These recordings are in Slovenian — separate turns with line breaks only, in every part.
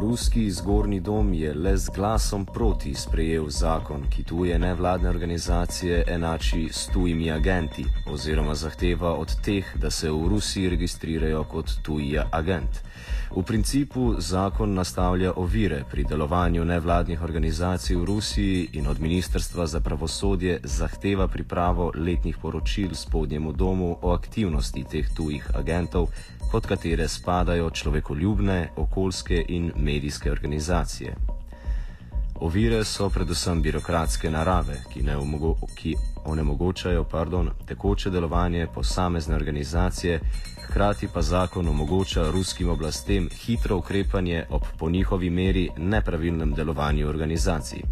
Ruski zgornji dom je le z glasom proti sprejel zakon, ki tuje nevladne organizacije enači s tujimi agenti oziroma zahteva od teh, da se v Rusiji registrirajo kot tuji agent. V principu zakon nastavlja ovire pri delovanju nevladnih organizacij v Rusiji in od Ministrstva za pravosodje zahteva pripravo letnih poročil spodnjemu domu o aktivnosti teh tujih agentov pod katere spadajo človekoljubne, okoljske in medijske organizacije. Ovire so predvsem birokratske narave, ki, omogo ki onemogočajo pardon, tekoče delovanje posamezne organizacije, hkrati pa zakon omogoča ruskim oblastem hitro ukrepanje ob po njihovi meri nepravilnem delovanju organizacij.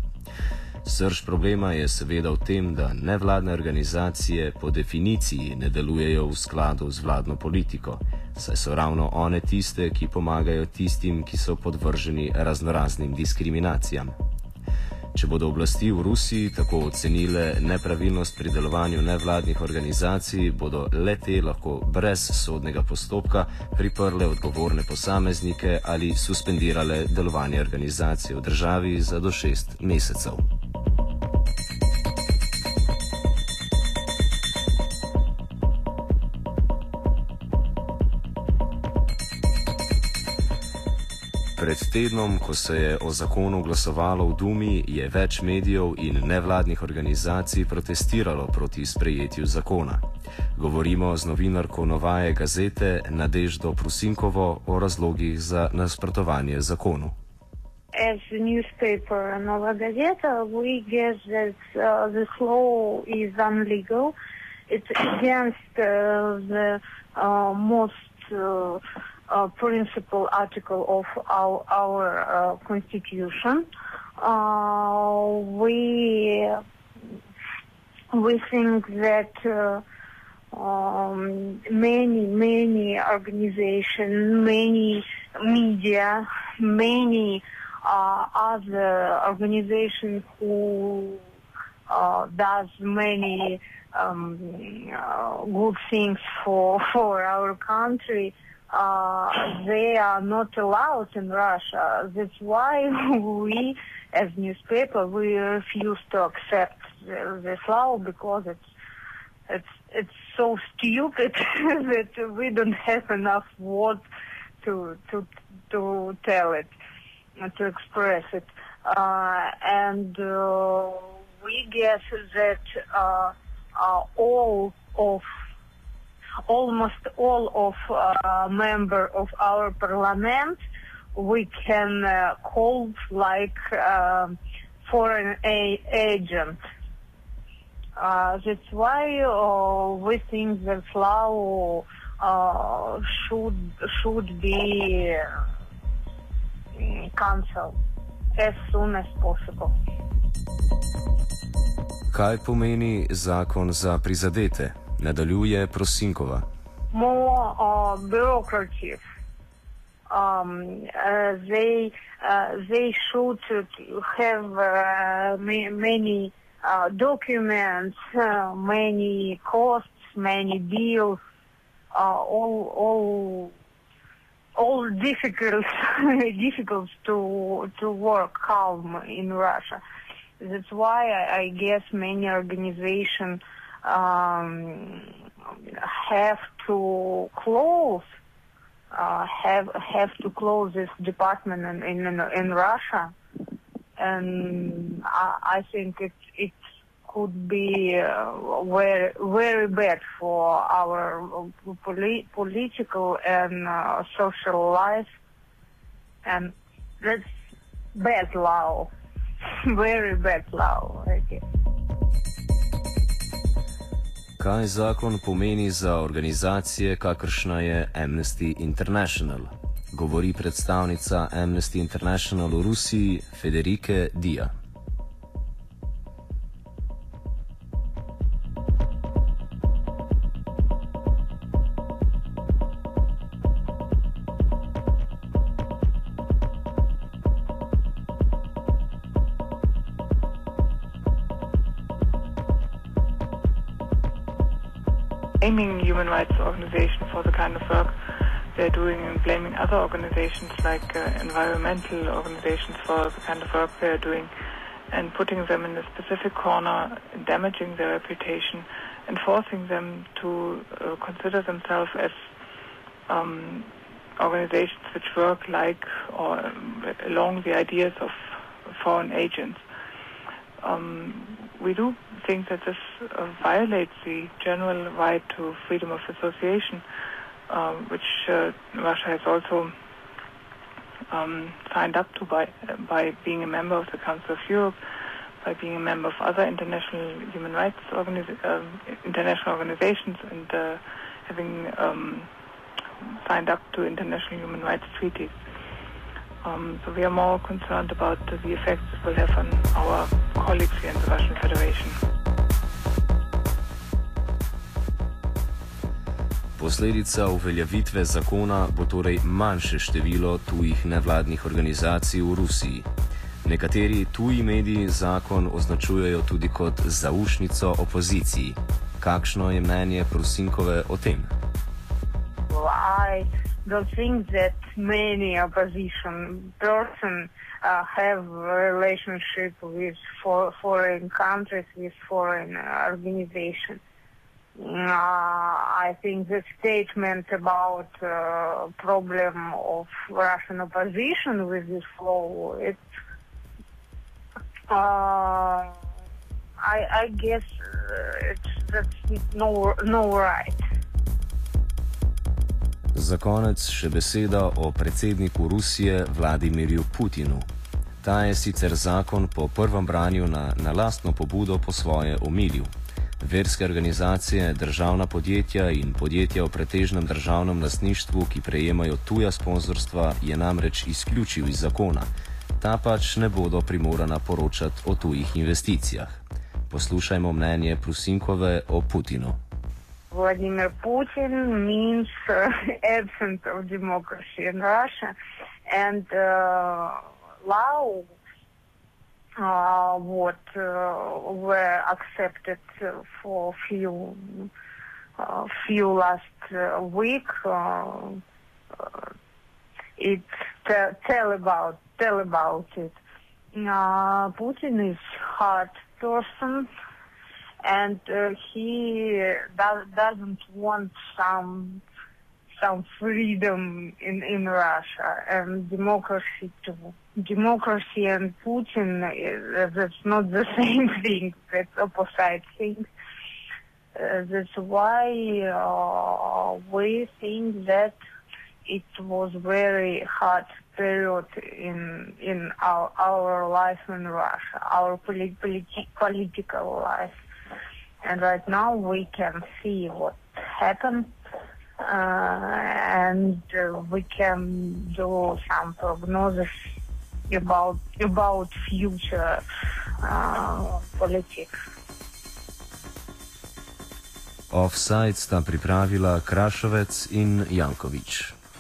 Srž problema je seveda v tem, da nevladne organizacije po definiciji ne delujejo v skladu z vladno politiko, saj so ravno one tiste, ki pomagajo tistim, ki so podvrženi raznoraznim diskriminacijam. Če bodo oblasti v Rusiji tako ocenile nepravilnost pri delovanju nevladnih organizacij, bodo le te lahko brez sodnega postopka priprle odgovorne posameznike ali suspendirale delovanje organizacije v državi za do šest mesecev. Pred tednom, ko se je o zakonu glasovalo v Dumi, je več medijev in nevladnih organizacij protestiralo proti sprejetju zakona. Govorimo z novinarko Novaje gazete Nadeždo Prusinkovo o razlogih za nasprotovanje zakonu.
As a newspaper, Nova Gazeta, we guess that uh, this law is illegal. It's against uh, the uh, most uh, uh, principal article of our, our uh, constitution. Uh, we we think that uh, um, many many organizations, many media, many uh, other organizations who uh, does many um, good things for for our country they are not allowed in Russia. That's why we, as newspaper, we refuse to accept this law because it's it's it's so stupid that we don't have enough words to to to tell it, to express it, uh, and uh, we guess that uh, uh all of almost all of uh, member of our parliament we can uh, call like uh, foreign a- agent. Uh, that's why uh, we think that law uh, should should be cancelled as soon as possible.
Kaj pomeni zakon za prizadete? Nadaljuje Prosinkova.
More uh. Um, uh, they uh, they should have uh, ma- many uh, documents, uh, many costs, many deals, uh, all all all difficult difficult to to work calm in Russia. That's why I, I guess many organizations um, have to close uh, have have to close this department in in, in Russia, and I, I think it it could be uh, very very bad for our poli- political and uh, social life, and that's bad law, very bad law, guess.
Kaj zakon pomeni za organizacije, kakršna je Amnesty International? Govori predstavnica Amnesty International v Rusiji Federike Dija.
Aiming human rights organization for the kind of work they're doing and blaming other organizations like uh, environmental organizations for the kind of work they're doing and putting them in a specific corner, damaging their reputation, and forcing them to uh, consider themselves as um, organizations which work like or um, along the ideas of foreign agents. Um, we do think that this uh, violates the general right to freedom of association, um, which uh, Russia has also um, signed up to by by being a member of the Council of Europe, by being a member of other international human rights uh, international organizations, and uh, having um, signed up to international human rights treaties. Um, so we are more concerned about the effects it will have on our colleagues
Posledica uveljavitve zakona bo torej manjše število tujih nevladnih organizacij v Rusiji. Nekateri tuji mediji zakon označujejo tudi kot zaušnico opoziciji. Kakšno je mnenje Prusinkove o tem?
I don't think that many opposition persons uh, have a relationship with for, foreign countries, with foreign organizations. Uh, I think the statement about uh, problem of Russian opposition with this law, it, uh, I, I guess uh, it's, that's no, no right.
Za konec še beseda o predsedniku Rusije Vladimirju Putinu. Ta je sicer zakon po prvem branju na, na lastno pobudo po svoje omilil. Verske organizacije, državna podjetja in podjetja v pretežnem državnem lasništvu, ki prejemajo tuja sponzorstva, je namreč izključil iz zakona. Ta pač ne bodo primorana poročati o tujih investicijah. Poslušajmo mnenje Prusinkove o Putinu.
Vladimir Putin means uh, absence of democracy in Russia, and uh, law what uh, were accepted for few uh, few last uh, week. it tell about tell about it. Putin is hard person and uh, he does, doesn't want some some freedom in in Russia and democracy too. Democracy and Putin uh, that's not the same thing. That's opposite thing. Uh, that's why uh, we think that it was very hard period in in our our life in Russia, our polit- politi- political life and right now we can see what happened and uh, we can do some prognosis about about future uh, politics.
Offside sta pripravila Krašovec in Jankovič.